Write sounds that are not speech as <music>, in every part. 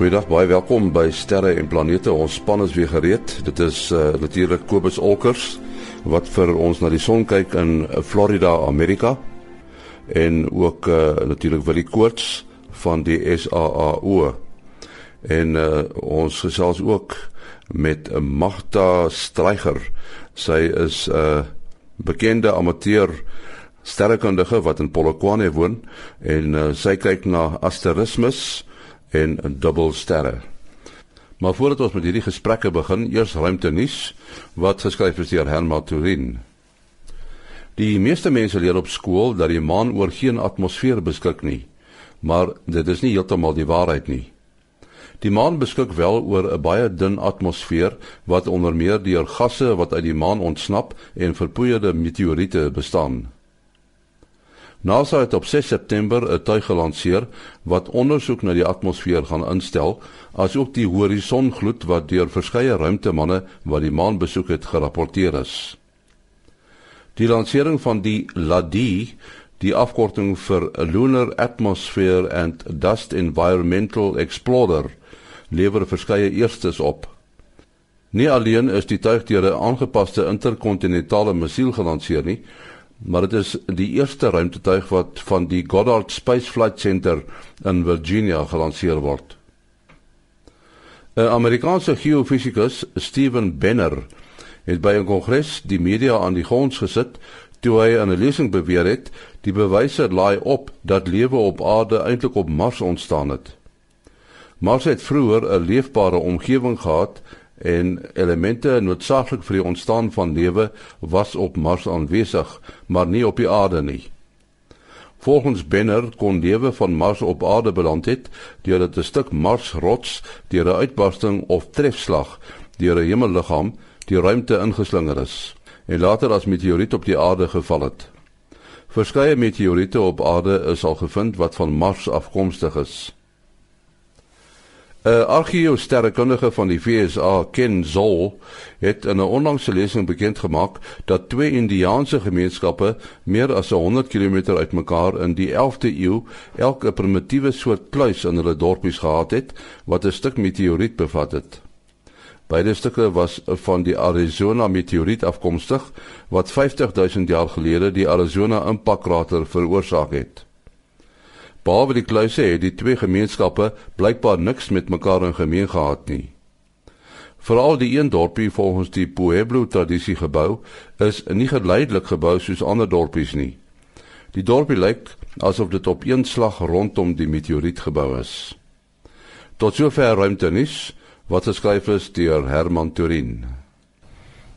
Goeiedag, baie welkom by Sterre en Planete. Ons span is weer gereed. Dit is uh, natuurlik Kobus Olkers wat vir ons na die son kyk in Florida, Amerika. En ook uh, natuurlik Willie Koorts van die SAAO. En uh, ons gesels ook met Magda Streiger. Sy is 'n uh, bekende amateur sterrekundige wat in Polokwane woon en uh, sy kyk na asterismes en dubbelsterre. Maar voordat ons met hierdie gesprekke begin, eers ruimte nuus wat geskryf is deur Herman Turin. Die meeste mense leer op skool dat die maan oor geen atmosfeer beskik nie, maar dit is nie heeltemal die waarheid nie. Die maan beskik wel oor 'n baie dun atmosfeer wat onder meer deur gasse wat uit die maan ontsnap en verpoeierde meteoriete bestaan. NASA het op 6 September 'n tuig gelanseer wat ondersoek na die atmosfeer gaan instel, asook die horisongloed wat deur verskeie ruimtemanne wat die maan besoek het gerapporteer is. Die lansering van die LADEE, die afkorting vir Lunar Atmosphere and Dust Environmental Explorer, lewer verskeie eerstes op. Nie alleen is die tuig deur 'n aangepaste interkontinentale missiel gelanseer nie, maar dit is die eerste ruimtetuig wat van die Goddard Space Flight Center in Virginia gelanseer word. 'n Amerikaanse geofisikus, Steven Benner, het by 'n kongres die media aan die grond gesit toe hy 'n lesing beweer het die bewyse laai op dat lewe op aarde eintlik op Mars ontstaan het. Mars het vroeër 'n leefbare omgewing gehad en elemente noodsaaklik vir die ontstaan van lewe was op Mars aanwesig, maar nie op die aarde nie. Volgens Benner kon lewe van Mars op aarde beland het deurdat 'n stuk Marsrots deur 'n uitbarsting of trefslag deur 'n hemelliggaam die ruimte ingeslinger is en later as meteoriet op die aarde geval het. Verskeie meteoriete op aarde is al gevind wat van Mars afkomstig is. 'n Argeosterrekundige van die VSA, Ken Zoll, het in 'n onlangse lesing bekend gemaak dat twee Indiaanse gemeenskappe meer as 100 km uitmekaar in die 11de eeu elke primitiewe soort kluis in hulle dorpies gehad het wat 'n stuk meteoriet bevat het. Beide stukke was van die Arizona meteoriet afkomstig wat 50000 jaar gelede die Arizona impakkrater veroorsaak het. Behalwe die kluise het die twee gemeenskappe blykbaar niks met mekaar in gemeen gehad nie. Veral die een dorpie volgens die Pueblo tradisie gebou is nie geleidelik gebou soos ander dorpies nie. Die dorpie lyk asof dit op een slag rondom die meteoriet gebou is. Tot sover ruimtenis wat geskryf is deur Herman Turin.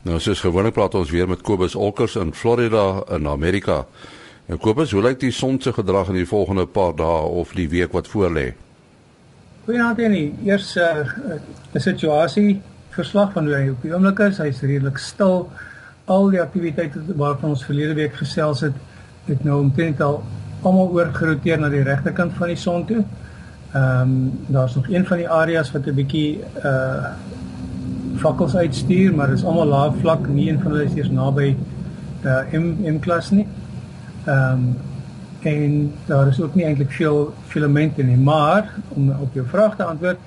Nou soos gewoonlik praat ons weer met Kobus Olkers in Florida in Amerika. En Kobus, hoe lyk die son se gedrag in die volgende paar dae of die week wat voorlê? Goeienaand Annie. Eers 'n uh, 'n situasie verslag van hoe hy op die oomblik is. Hy's redelik stil. Al die aktiwiteite waarvan ons verlede week gesels het, het nou omtrent al almal oorgeroteer na die regterkant van die son toe. Ehm um, daar's nog een van die areas wat 'n bietjie uh fakkels uitstuur, maar dit is almal laag vlak. Nie een van hulle is eers naby uh M M klas nie. Ehm um, en daar is ook nie eintlik veel filamente nie, maar om op jou vraag te antwoord,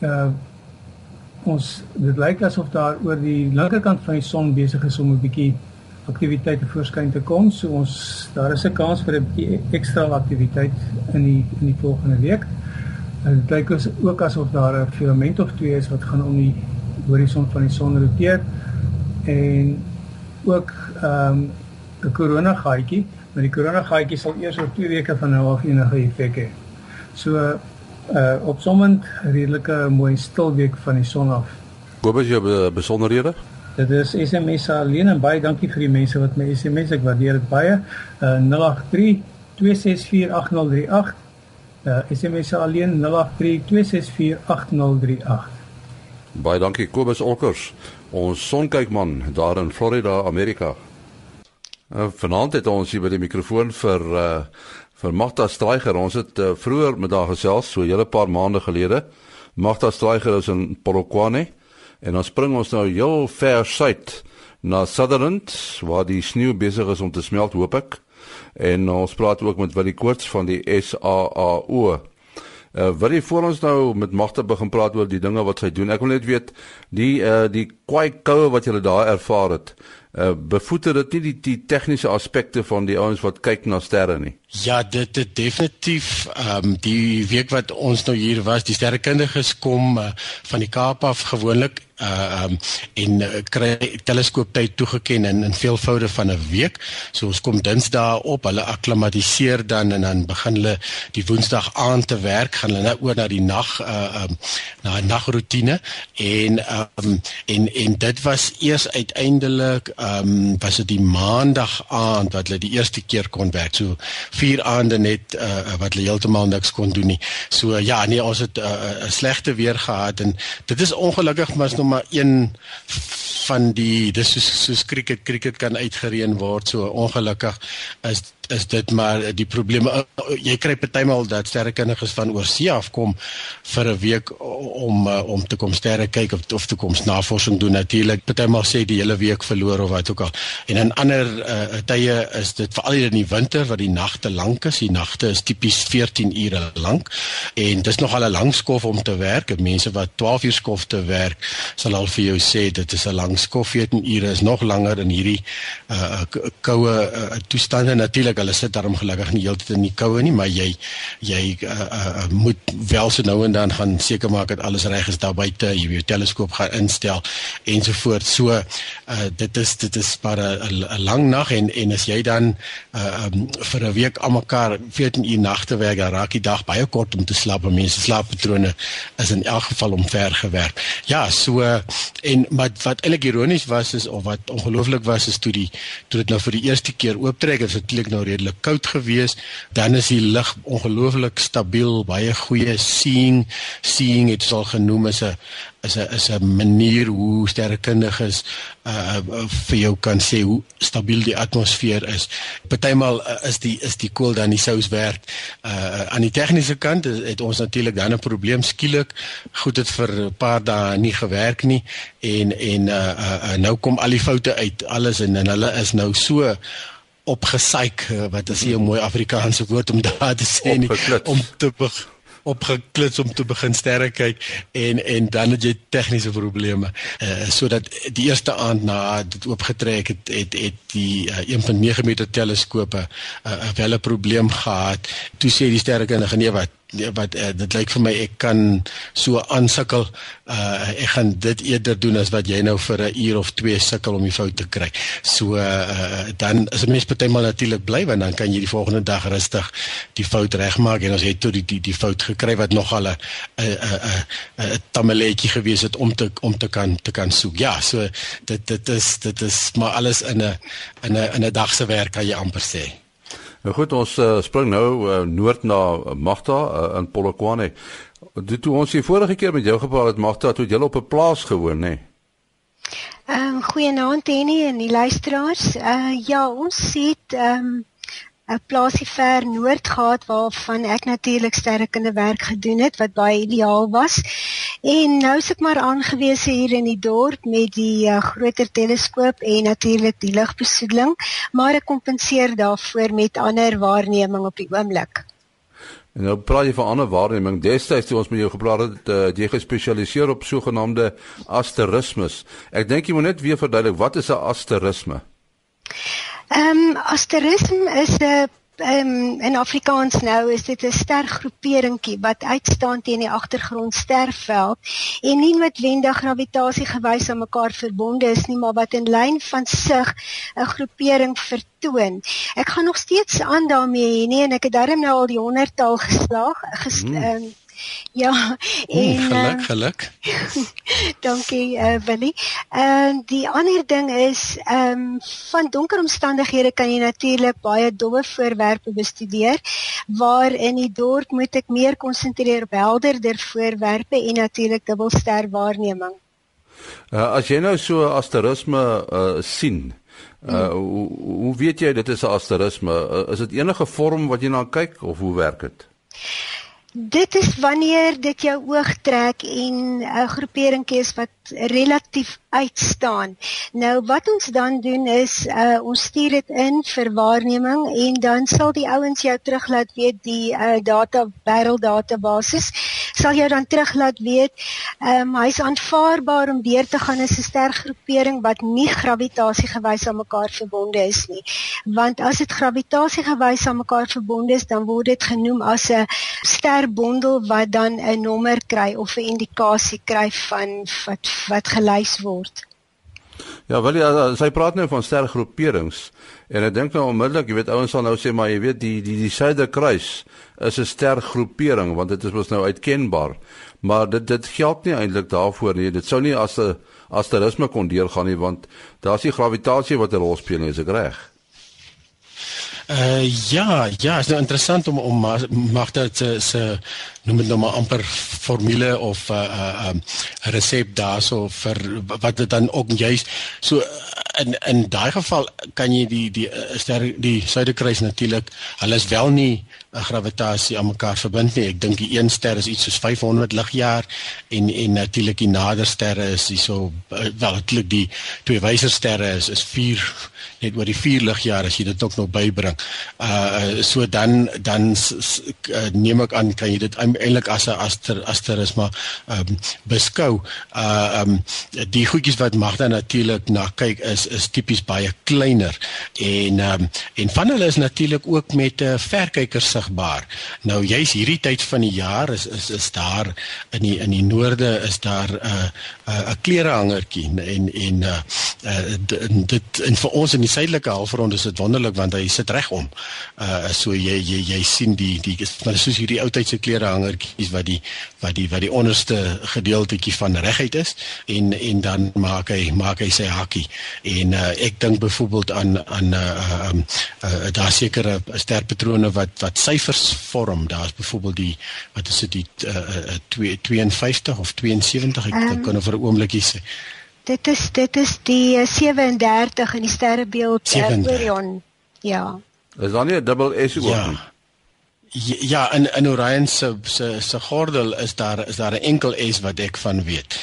uh ons dit lyk asof daar oor die linkerkant van die son besig is om 'n bietjie aktiwiteit te voorskyn te kom. So ons daar is 'n kans vir 'n bietjie ekstra aktiwiteit in die in die volgende week. En dit lyk as ook asof daar 'n filament of twee is wat gaan om die horison van die son roteer en ook ehm um, 'n korona gaatjie, maar die korona gaatjie sal eers oor 2 weke van nou af enige effek hê. So uh opsommend redelike mooi stil week van die son af. Kobus jy besonderhede? Dit is SMS alleen en baie dankie vir die mense wat my SMS ek waardeer dit baie. Uh 083 2648038 uh SMS alleen 083 2648038 Baie dankie Kobus Olkers, ons sonkykman daar in Florida, Amerika. Uh, vanaand het ons hier by die mikrofoon vir uh vir Magda Streiger. Ons het uh, vroeër met haar gesels so 'n hele paar maande gelede. Magda Streiger is in Polokwane en dan spring ons nou heel ver suid na Sutherland waar die sneeu besig is om te smelt, hoop ek. En ons praat ook met Willie Koorts van die SAAO. Uh wat jy voor ons nou met Magte begin praat oor die dinge wat sy doen. Ek wil net weet die uh die kwai koue wat jy daar ervaar het. Uh bevoeter dit nie die die tegniese aspekte van die ouens wat kyk na sterre nie. Ja, dit het definitief ehm um, die week wat ons nou hier was, die sterrekundiges kom uh, van die Kaap af gewoonlik uh um en uh, kry teleskooptyd toegeken in in veelvoude van 'n week. So ons kom Dinsdae op, hulle akklimatiseer dan en dan begin hulle die Woensdag aand te werk, gaan hulle nou oor na die nag uh um na 'n nagroetine en um en en dit was eers uiteindelik um was dit die Maandag aand wat hulle die eerste keer kon werk. So vier aande net uh wat hulle heeltemal niks kon doen nie. So ja, nee, ons het 'n uh, slegte weer gehad en dit is ongelukkig maar nog maar een van die dis soos soos cricket cricket kan uitgereën word. So ongelukkig is is dit maar die probleme uh, jy kry partymal dat sterrekundiges van oorsee af kom vir 'n week om om te kom sterre kyk of of te kom navorsing doen. Natuurlik partymal sê die hele week verloor of wat ook al. En in ander uh, tye is dit veral in die winter wat die nagte lank is. Die nagte is tipies 14 ure lank. En dis nog al 'n lang skof om te werk. Mense wat 12 uur skof te werk sal al vir jou sê dit is 'n lang skof. 14 ure is nog langer in hierdie uh, koue uh, toestande natuurlik hulle sit daarom gelukkig nie heeltyd in die koue nie, maar jy jy uh, uh, moet wel so nou en dan gaan seker maak dat alles reg is daar buite, jy jou teleskoop gaan instel ensovoorts. So uh, dit is dit is maar 'n lang nag en en as jy dan uh, um, vir 'n week almekaar 14 uur nagte werk, dan raak die dag baie kort om te slaap. Mense slaappatrone is in elk geval omver gewerk. Ja, so uh, en maar wat eintlik ironies was is of wat ongelooflik was is toe die toe dit nou vir die eerste keer ooptrek, is natuurlik nou redelik koud geweest, dan is die lug ongelooflik stabiel, baie goeie seeing, seeing het al genoem as 'n is 'n is 'n manier hoe sterrekundiges uh, uh vir jou kan sê hoe stabiel die atmosfeer is. Partymal uh, is die is die koel dan nie sous werk. Uh aan die tegniese kant is, het ons natuurlik dan 'n probleem skielik. Goed het vir 'n paar dae nie gewerk nie en en uh, uh, uh nou kom al die foute uit alles en en hulle is nou so opgesyk eh, wat is 'n mooi Afrikaanse woord om daar te sê nie om te opgeklits om te begin sterre kyk en en dan het jy tegniese probleme. Uh sodat die eerste aand na dit oopgetrek het het het die uh, 1.9 meter teleskope uh, wel 'n probleem gehad. Toe sê die sterrekundige nee wat wat uh, dit lyk vir my ek kan so aansukkel. Uh ek gaan dit eerder doen as wat jy nou vir 'n uur of 2 sukkel om die fout te kry. So uh dan is 'n mens partymal natuurlik bly want dan kan jy die volgende dag rustig die fout regmaak en ons het tot die die die fout gekry wat nog al 'n 'n 'n 'n tamaletjie gewees het om te om te kan te kan soek. Ja, so dit dit is dit is maar alles in 'n in 'n in 'n dag se werk kan jy amper sê. Nou goed, ons uh, spring nou uh, noord na Magda uh, in Polokwane. Dit toe ons hier vorige keer met jou gepraat het Magda, toe jy op 'n plaas gewoon, nê? Nee? Ehm um, goeienaand Annie en die luisteraars. Uh ja, ons het ehm um, 'n plaasie ver noord gehad waarvan ek natuurlik sterkende werk gedoen het wat baie ideaal was. En nou is ek maar aangewese hier in die dorp met die uh, groter teleskoop en natuurlik die ligbesoedeling, maar ek kompenseer daarvoor met ander waarneming op die oomblik. En nou praat jy van ander waarneming. Destyds toe ons met jou gepraat het, uh, jy gespesialiseer op sogenaamde asterismes. Ek dink jy moet net weer verduidelik wat is 'n asterisme? Ehm um, asterisme is 'n um, in Afrikaans nou is dit 'n stergroeperingkie wat uitstaan teen die agtergrond sterveld en nie noodwendig gravitasie gewys aan mekaar verbonde is nie, maar wat in lyn van sig 'n groepering vertoon. Ek gaan nog steeds aan daarmee nie en ek het darm nou al die 100tal geslaag. Ges, hmm. um, <laughs> Ja, en Oeh, geluk, uh, geluk. <laughs> dankie uh, Willie. En uh, die ander ding is ehm um, van donker omstandighede kan jy natuurlik baie dowwe voorwerpe bestudeer waar in die dorp moet ek meer konsentreer op helderder voorwerpe en natuurlik dubbelster waarneming. Uh, as jy nou so asterisme uh, sien, uh, hmm. hoe, hoe weet jy dit is 'n asterisme? Uh, is dit enige vorm wat jy na kyk of hoe werk dit? Dit is wanneer dit jou oog trek en 'n groeperingkie is wat relatief uitstaan. Nou wat ons dan doen is uh ons stuur dit in vir waarneming en dan sal die ouens jou terug laat weet die uh data barrel database sal jou dan terug laat weet ehm um, hy's aanvaarbaar om deur te gaan as 'n stergroepering wat nie gravitasiegewys aan mekaar verbonde is nie. Want as dit gravitasiegewys aan mekaar verbonde is, dan word dit genoem as 'n sterbondel wat dan 'n nommer kry of 'n indikasie kry van wat wat gelys word. Ja, wel ja, sy praat nou van stergroeperings en ek dink nou onmiddellik, jy weet ouens sal nou sê maar jy weet die die die Suiderkruis is 'n stergroepering want dit is mos nou uitkenbaar. Maar dit dit geld nie eintlik daarvoor nie. Dit sou nie as 'n asterisme kon deurgaan nie want daar's die gravitasie wat 'n rol speel, is ek reg? Uh ja, ja, is nou interessant om om mag dit se se noem dit nou maar amper formule of 'n uh, uh, um, resep daarso vir wat dit dan ook juist so in in daai geval kan jy die die ster die suiderkruis natuurlik hulle is wel nie 'n gravitasie aan mekaar verbind nie. Ek dink die een ster is iets soos 500 ligjaar en en natuurlik die nader sterre is hierso uh, wel natuurlik die twee wyser sterre is is 4 net oor die 4 ligjaar as jy dit ook nog bybring. Uh so dan dan uh, neem ek aan kan jy dit eintlik as 'n aster asterisme um, beskou. Uh um die goedjies wat Magda natuurlik na kyk is is tipies baie kleiner en um en van hulle is natuurlik ook met 'n uh, verkyker sigbaar. Nou jy's hierdie tyd van die jaar is is is daar in die in die noorde is daar 'n uh, 'n uh, klerehangertjie. En en uh, uh dit en vir ons in die suidelike halfrond is dit wonderlik want hy sit reg om. Uh so jy jy jy sien die die maar soos hierdie ou tyd se klerehangertjies wat die wat die wat die onderste gedeeltetjie van reguit is en en dan maak hy maak hy sy hakkie. En uh, ek dink byvoorbeeld aan aan uh um uh, daar sekere sterpatrone wat wat syfers vorm. Daar's byvoorbeeld die wat is dit die uh, uh, 52 of 72 ek um, kan vir 'n oombliekie sê. Dit is dit is die 37 in die sterrebeeld uh, Orion. Ja. Is dan nie 'n dubbel S ook ja. nie? Ja, in in Orion se se se gordel is daar is daar 'n enkel S wat ek van weet.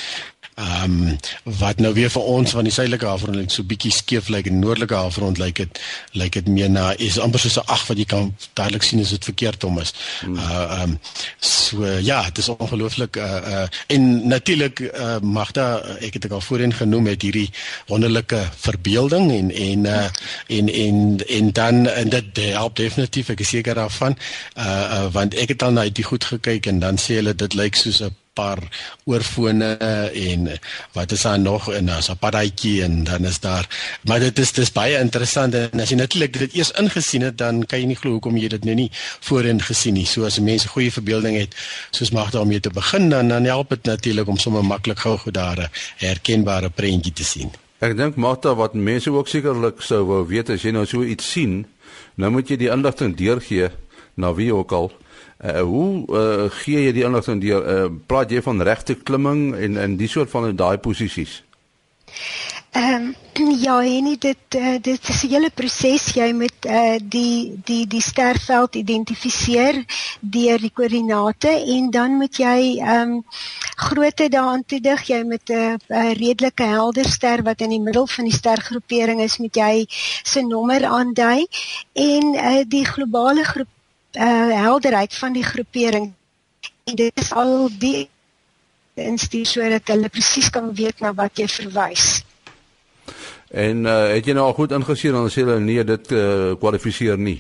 Ehm um, wat nou weer vir ons van die suidelike halfrond lyk so bietjie skeef lyk like, en noordelike halfrond lyk like dit lyk like dit meer na is amper soos 'n 8 wat jy kan duidelik sien as dit verkeerd om is. Uh ehm um, so ja, dit is ongelooflik uh uh en natuurlik uh Magda ek het dit al voorheen genoem het hierdie wonderlike verbeelding en en uh en en en dan en dit help definitief ek is seker daarvan uh, uh want ek het al na dit goed gekyk en dan sê hulle dit lyk soos 'n paar oorfone en wat is daar nog en daar's 'n paddaatjie en dan is daar maar dit is dis baie interessant en as jy natuurlik dit eers ingesien het dan kan jy nie glo hoekom jy dit nou nie voorheen gesien nie. So as mense goeie verbeelding het soos mag daarmee te begin dan dan help dit natuurlik om sommer maklik gou goed daar 'n herkenbare prentjie te sien. Ek dink Martha wat mense ook sekerlik sou wou weet as jy nou so iets sien, nou moet jy die inligting deurgee na wie ook al. Uh, hoe uh, gee jy die inligting deur? Uh, praat jy van regte klimming en en die soort van daai posisies? Ehm um, <clears throat> ja, en dit uh, dit is 'n hele proses jy moet uh, die die die sterveld identifiseer deur die koördinate en dan moet jy ehm um, grootte daaraan toedig jy met 'n uh, redelike helder ster wat in die middel van die stergroepering is moet jy se nommer aandui en uh, die globale groep uh, helderheid van die groepering en dit is al die instuur sodat hulle presies kan weet na wat jy verwys. En uh, het jy nou al goed ingesien dan sê hulle nee dit uh, kwalifiseer nie.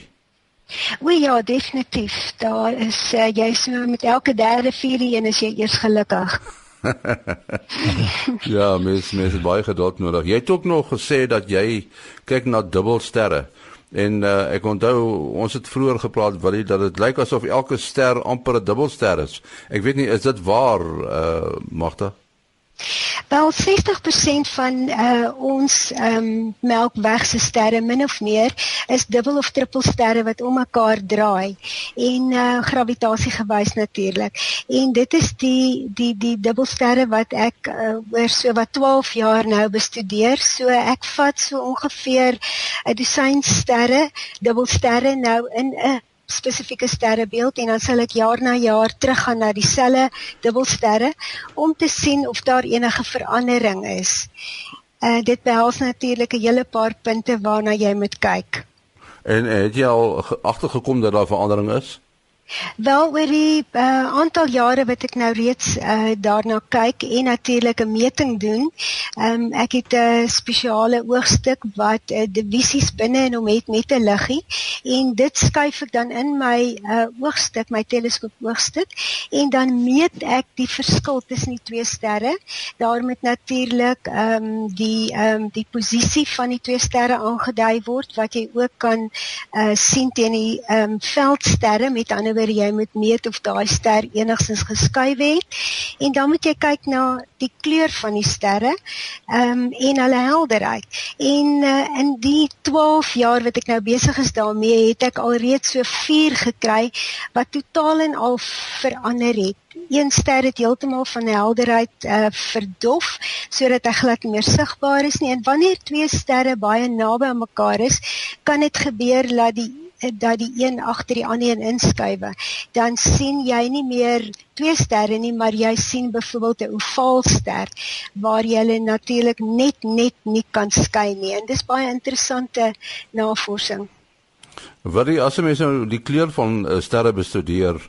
O ja, definitief. Daar is uh, jy so met elke derde vierde een is jy eers gelukkig. <laughs> ja, mens mens baie geduld nodig. Jy het ook nog gesê dat jy kyk na dubbelsterre. En uh, ek onthou ons het vroeër gepraat wat dit dat dit lyk asof elke ster amper 'n dubbelster is. Ek weet nie is dit waar uh Magda? Wel 60% van uh, ons um, melkwegse sterre min of meer is dubbel of trippel sterre wat om mekaar draai en uh, gravitasie gewys natuurlik. En dit is die die die dubbelsterre wat ek uh, oor so wat 12 jaar nou bestudeer. So ek vat so ongeveer 'n dosyn sterre, dubbelsterre nou in 'n spesifieke sterrebeeld en dan sal ek jaar na jaar teruggaan na dieselfde dubbelsterre om te sien of daar enige verandering is. Uh dit behels natuurlik 'n hele paar punte waarna jy moet kyk. En het jy al agtergekom dat daar verandering is? Wel oor die uh, aantal jare wat ek nou reeds uh, daarna kyk en natuurlik 'n meting doen. Um, ek het 'n spesiale oogstuk wat uh, divisies binne in hom het met 'n liggie en dit skuif ek dan in my uh, oogstuk, my teleskoop oogstuk en dan meet ek die verskil tussen die twee sterre. Daar moet natuurlik ehm um, die ehm um, die posisie van die twee sterre aangedui word wat jy ook kan uh, sien teen die ehm um, veldsterre met ander oor jy moet meet of daai ster enigstens geskuif het. En dan moet jy kyk na die kleur van die sterre ehm um, en hulle helderheid. En uh, in die 12 jaar wat ek nou besig is daarmee het ek alreeds so 4 gekry wat totaal en al verander het. Een ster het heeltemal van helderheid uh, verdof sodat hy glad meer sigbaar is nie. En wanneer twee sterre baie naby aan mekaar is kan dit gebeur dat die dat die een agter die ander een inskuiwe, dan sien jy nie meer twee sterre nie, maar jy sien byvoorbeeld 'n ovaalster waar jy natuurlik net net nie kan skei nie. En dis baie interessante navorsing. Wat jy as mens nou die kleur van uh, sterre bestudeer,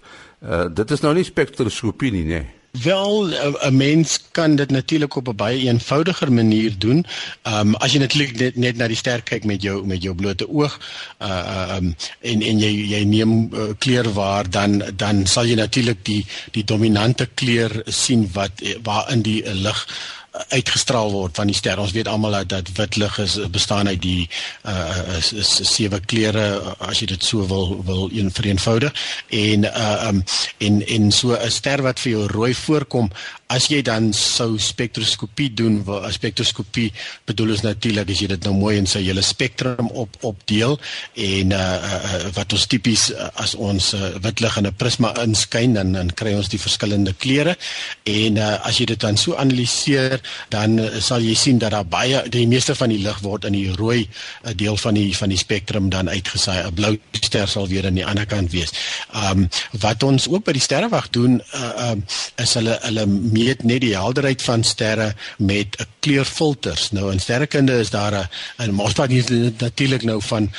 uh, dit is nou nie spektroskopie nie, nee. Wel 'n mens kan dit natuurlik op 'n baie eenvoudiger manier doen. Ehm um, as jy natuurlik net, net na die ster kyk met jou met jou blote oog, uh ehm um, en en jy jy neem uh, kleur waar dan dan sal jy natuurlik die die dominante kleur sien wat waar in die uh, lig uitgestraal word van die ster. Ons weet almal dat, dat wit lig is bestaan uit die uh is, is sewe kleure as jy dit so wil wil een vereenvoudig en uh um en en so 'n ster wat vir jou rooi voorkom as jy dan sou spektroskopie doen, 'n spektroskopie bedoel is natuurlik as jy dit nou mooi in sy hele spektrum op opdeel en uh, uh wat ons tipies uh, as ons uh, wit lig in 'n prisma inskyn dan dan kry ons die verskillende kleure en uh, as jy dit dan so analiseer dan uh, sal jy sien dat daar baie die meeste van die lig word in die rooi uh, deel van die van die spektrum dan uitgesaai. 'n Blou ster sal weer aan die ander kant wees. Um wat ons ook by die sterrewag doen uh um is hulle hulle meet net die helderheid van sterre met 'n kleurfilters. Nou in sterrekunde is daar 'n en ons praat hier natuurlik nou van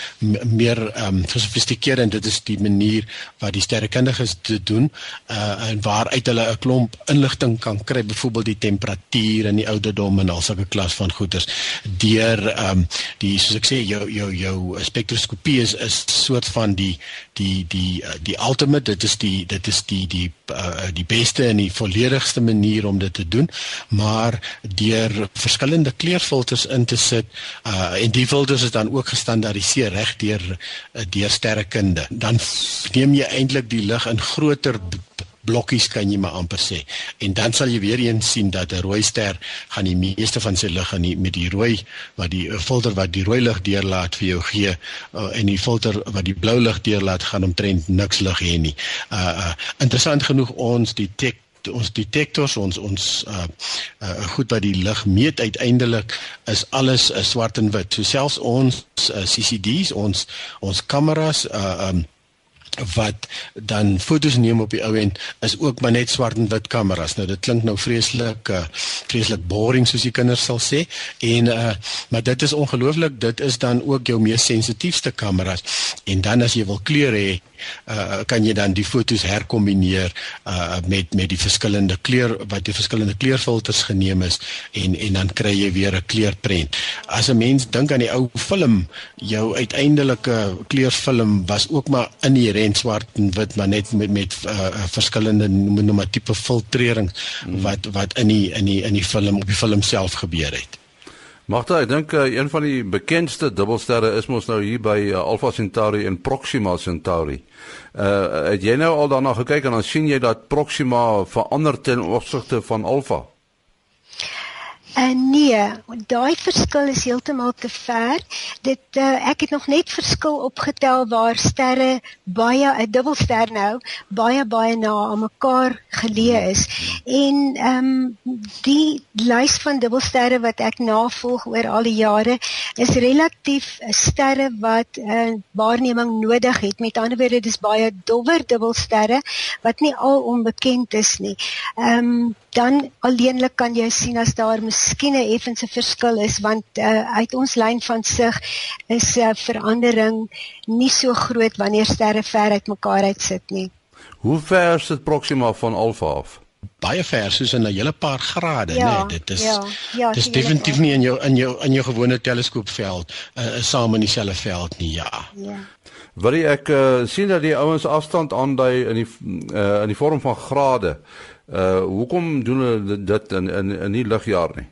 meer ehm um, gesofistikeerde en dit is die manier wat die sterrekundiges dit doen uh en waaruit hulle 'n klomp inligting kan kry, byvoorbeeld die temperatuur en die ouderdom en al sulke klas van goeters deur ehm um, die soos ek sê jou jou jou spektroskopie is 'n soort van die die die uh, die ultimate dit is die dit is die die uh, die beste en die volledigste manier om dit te doen maar deur verskillende kleurfilters in te sit uh, en die filters is dan ook gestandaardiseer reg deur deur sterrekunde dan neem jy eintlik die lig in groter blokkies kan jy maar amper sê. En dan sal jy weer eens sien dat 'n rooi ster gaan die meeste van sy lig aan die met die rooi wat die filter wat die rooi lig deurlaat vir jou gee uh, en die filter wat die blou lig deurlaat gaan omtrent niks lig hê nie. Uh, uh interessant genoeg ons die tek ons detektors ons ons uh uh goed wat die lig meet uiteindelik is alles uh, swart en wit. So selfs ons uh, CCD's ons ons kameras uh um wat dan fotos neem op die ou end is ook maar net swart en wit kameras. Nou dit klink nou vreeslik uh, vreeslik boring soos die kinders sal sê en uh maar dit is ongelooflik. Dit is dan ook jou mees sensitiefste kameras. En dan as jy wil kleur hê, uh kan jy dan die fotos herkombineer uh met met die verskillende kleur wat die verskillende kleurfilters geneem is en en dan kry jy weer 'n kleurprent. As 'n mens dink aan die ou film, jou uiteindelike kleurfilm was ook maar inherent swart en wit, maar net met met uh verskillende noem maar tipe filtrering hmm. wat wat in die in die in die film op die film self gebeur het. Magda, ek dink uh, een van die bekendste dubbelsterre is mos nou hier by uh, Alpha Centauri en Proxima Centauri. Uh het jy nou al daarna gekyk en dan sien jy dat Proxima verander ten opsigte van Alpha? En uh, nee, daai verskil is heeltemal te ver. Dit uh, ek het nog net verskil opgetel waar sterre baie 'n dubbelster nou baie baie na aan mekaar geleë is. En ehm um, die lys van dubbelsterre wat ek navolg oor al die jare is relatief sterre wat 'n uh, waarneming nodig het. Met ander woorde, dis baie dowwer dubbelsterre wat nie al onbekend is nie. Ehm um, dan alleenlik kan jy sien as daar miskien 'n effense verskil is want uh, uit ons lyn van sig is 'n uh, verandering nie so groot wanneer sterre ver uit mekaar uit sit nie. Hoe ver sit Proxima van Alpha af? baie ver soos in 'n hele paar grade ja, nê nee, dit is ja, ja, dis definitief nie in jou in jou in jou gewone teleskoopveld uh, saam in dieselfde veld nie ja ja Wil ek uh, sien dat die ouens afstand aandui in die uh, in die vorm van grade. Uh hoekom doen hulle dit in in in nie ligjaar nie?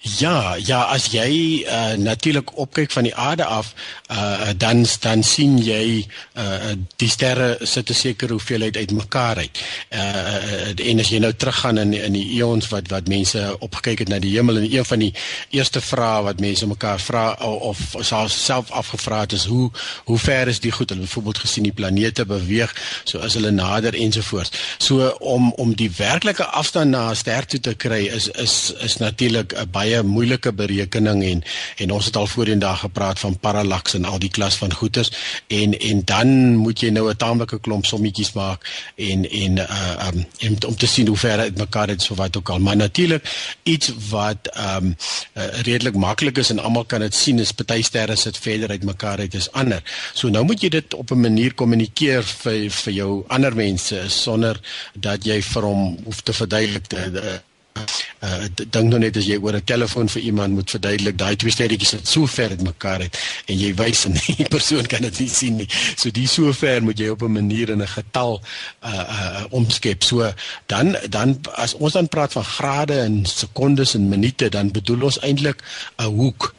Ja, ja, as jy uh, natuurlik opkyk van die aarde af, uh, dan dan sien jy uh, die sterre sit 'n sekere hoeveelheid uitmekaar uit. Uh, en as jy nou teruggaan in in die eons wat wat mense opgekyk het na die hemel en een van die eerste vrae wat mense mekaar vra of self afgevra het is hoe hoe ver is die goed? Hulle byvoorbeeld gesien die planete beweeg, so as hulle nader ensovoorts. So om om die werklike afstand na 'n ster toe te kry is is is natuurlik 'n baie baie moeilike berekening en en ons het al voorheen daar gepraat van parallax en al die klas van goeters en en dan moet jy nou 'n taamlike klomp sommetjies maak en en uh um en om te sien hoe ver dit mekaar het so wat ook al. Maar natuurlik iets wat um uh, redelik maklik is en almal kan dit sien is party sterre sit verder uit mekaar uit is ander. So nou moet jy dit op 'n manier kommunikeer vir vir jou ander mense sonder dat jy vir hom hoef te verduidelik de, de, uh dink nou net as jy oor 'n telefoon vir iemand moet verduidelik daai twee sterretjies sit so ver uit mekaar uit en jy wys en <laughs> die persoon kan dit nie sien nie. So die so ver moet jy op 'n manier in 'n getal uh uh omskep. So dan dan as ons dan praat van grade en sekondes en minute dan bedoel ons eintlik 'n hoek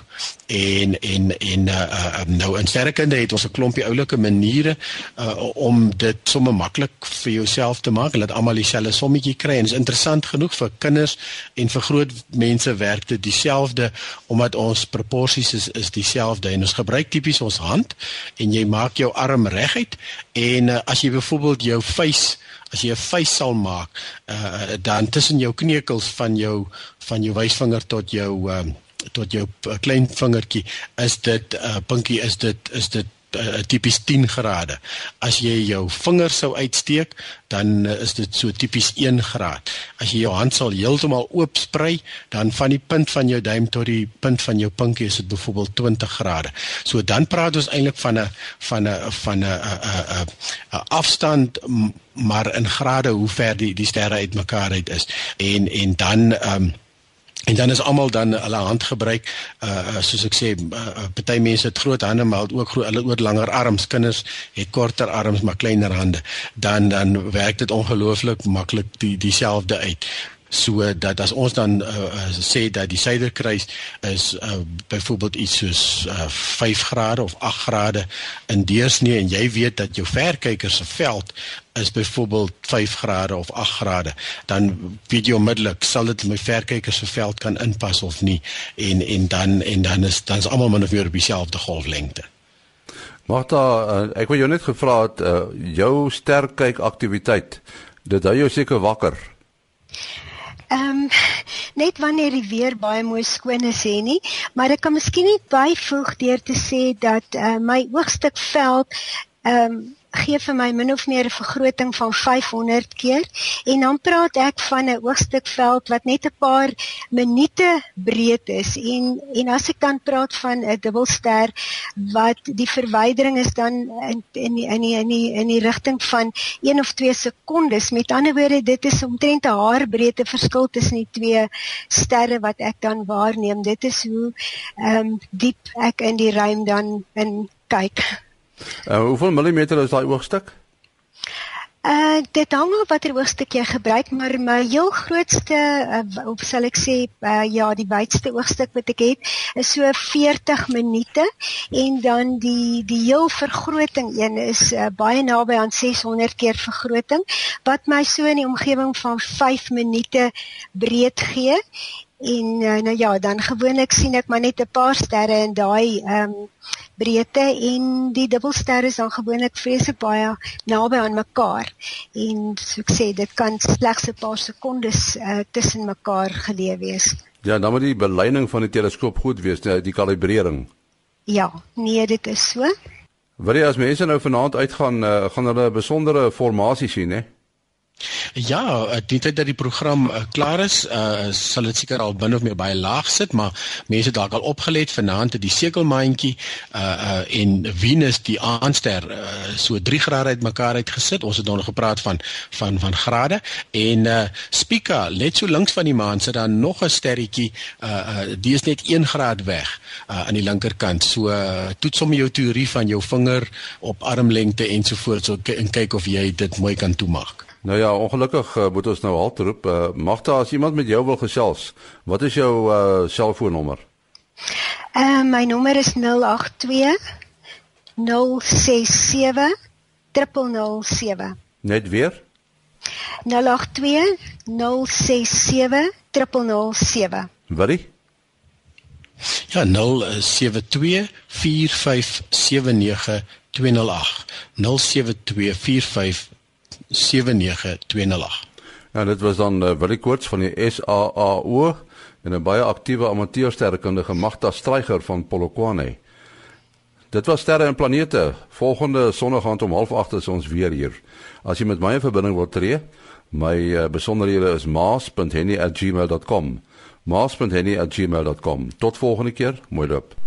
en en en uh, uh nou in sterrekunde het ons 'n klompie oulike maniere uh om dit sommer maklik vir jouself te maak dat almal dieselfde sommetjie kry. En is interessant genoeg vir kinders en vir groot mense werk dit dieselfde omdat ons proporsies is is dieselfde en ons gebruik tipies ons hand en jy maak jou arm reguit en uh, as jy byvoorbeeld jou vuis as jy 'n vuis sal maak uh dan tussen jou kneukels van jou van jou wysvinger tot jou uh tot jou uh, klein vingertjie is dit uh, pinkie is dit is dit uh, tipies 10 grade. As jy jou vinger sou uitsteek, dan uh, is dit so tipies 1 graad. As jy jou hand sal heeltemal oop sprei, dan van die punt van jou duim tot die punt van jou pinkie is dit byvoorbeeld 20 grade. So dan praat ons eintlik van 'n van 'n van 'n 'n 'n afstand maar in grade hoe ver die die sterre uitmekaar uit is. En en dan um, En dan is almal dan hulle hand gebruik uh soos ek sê uh, party mense het groot hande maar ook groot hulle oor langer arms kinders het korter arms maar kleiner hande. Dan dan werk dit ongelooflik maklik die dieselfde uit so dat as ons dan uh, sê dat die suiderkruis is uh, byvoorbeeld iets soos uh, 5 grade of 8 grade in deursnee en jy weet dat jou verkyker se veld is byvoorbeeld 5 grade of 8 grade dan weet jy onmiddellik sal dit my verkyker se veld kan inpas of nie. En en dan en dan is dan is almal min of meer op dieselfde golflengte. Martha, uh, ek wou jou net gevra het uh, jou sterkyk aktiwiteit dit hou jou seker wakker Ehm um, net wanneer die weer baie mooi skoon is hè nie, maar ek kan miskien net byvoeg deur te sê dat uh, my oogstuk veld ehm um, gee vir my min of meer 'n vergroting van 500 keer en dan praat ek van 'n oogstuk veld wat net 'n paar minute breed is en en as ek dan praat van 'n dubbelster wat die verwydering is dan in in die, in die, in die, in die rigting van 1 of 2 sekondes met ander woorde dit is omtrent 'n haarbreedte verskil tussen die twee sterre wat ek dan waarneem. Dit is hoe ehm um, diep ek in die ruim dan in kyk Uh, hoeveel millimeter is daai oogstuk? Uh dit hang af watter oogstuk jy gebruik, maar my heel grootste uh, of sal ek sê uh, ja, die wydste oogstuk wat ek het is so 40 minute en dan die die heel vergroting een is uh, baie naby aan 600 keer vergroting wat my so in die omgewing van 5 minute breed gee en uh, nou ja, dan gewoonlik sien ek maar net 'n paar sterre in daai ehm um, breedte en die dubbelsterre is dan gewoonlik vreeslik baie naby aan mekaar. En so ek sê dit kan slegs 'n paar sekondes uh, tussen mekaar geleë wees. Ja, dan moet die belyning van die teleskoop goed wees, die, die kalibrering. Ja, nee, dit is so. Wat jy as mense nou vanaand uitgaan, uh, gaan hulle 'n besondere formasie sien, hè? Ja, die tyd dat die program uh, klaar is, uh, sal dit seker al binne of meer baie laag sit, maar mense dalk al opgelet vanaand het die sekelmaandjie uh, uh en Venus die aandster uh, so 3 grade uitmekaar uitgesit. Ons het nou nog gepraat van van van grade en uh Spica net so links van die maan sit daar nog 'n sterretjie uh uh die is net 1 graad weg uh aan die linkerkant. So uh, toets hom jou teorie van jou vinger op armlengte ensovoorts so, en kyk of jy dit mooi kan toemaak. Nou ja, ongelukkig uh, moet ons nou halt roep. Uh, Magda, as iemand met jou wil gesels, wat is jou uh selfoonnommer? Ehm uh, my nommer is 082 067 007. Net weer? 082 067 007. Watie? Ja, 072 4579 208. 072 45 79208. Ja, dit was dan uh, Willie Koorts van die SAAO en 'n baie aktiewe amateursterrekundige Magda Streyger van Polokwane. Dit was sterre en planete. Volgende Sondag om 08:30 is ons weer hier. As jy met my in verbinding wil tree, my uh, besonderhede is maas.henny@gmail.com. maas.henny@gmail.com. Tot volgende keer. Mooi loop.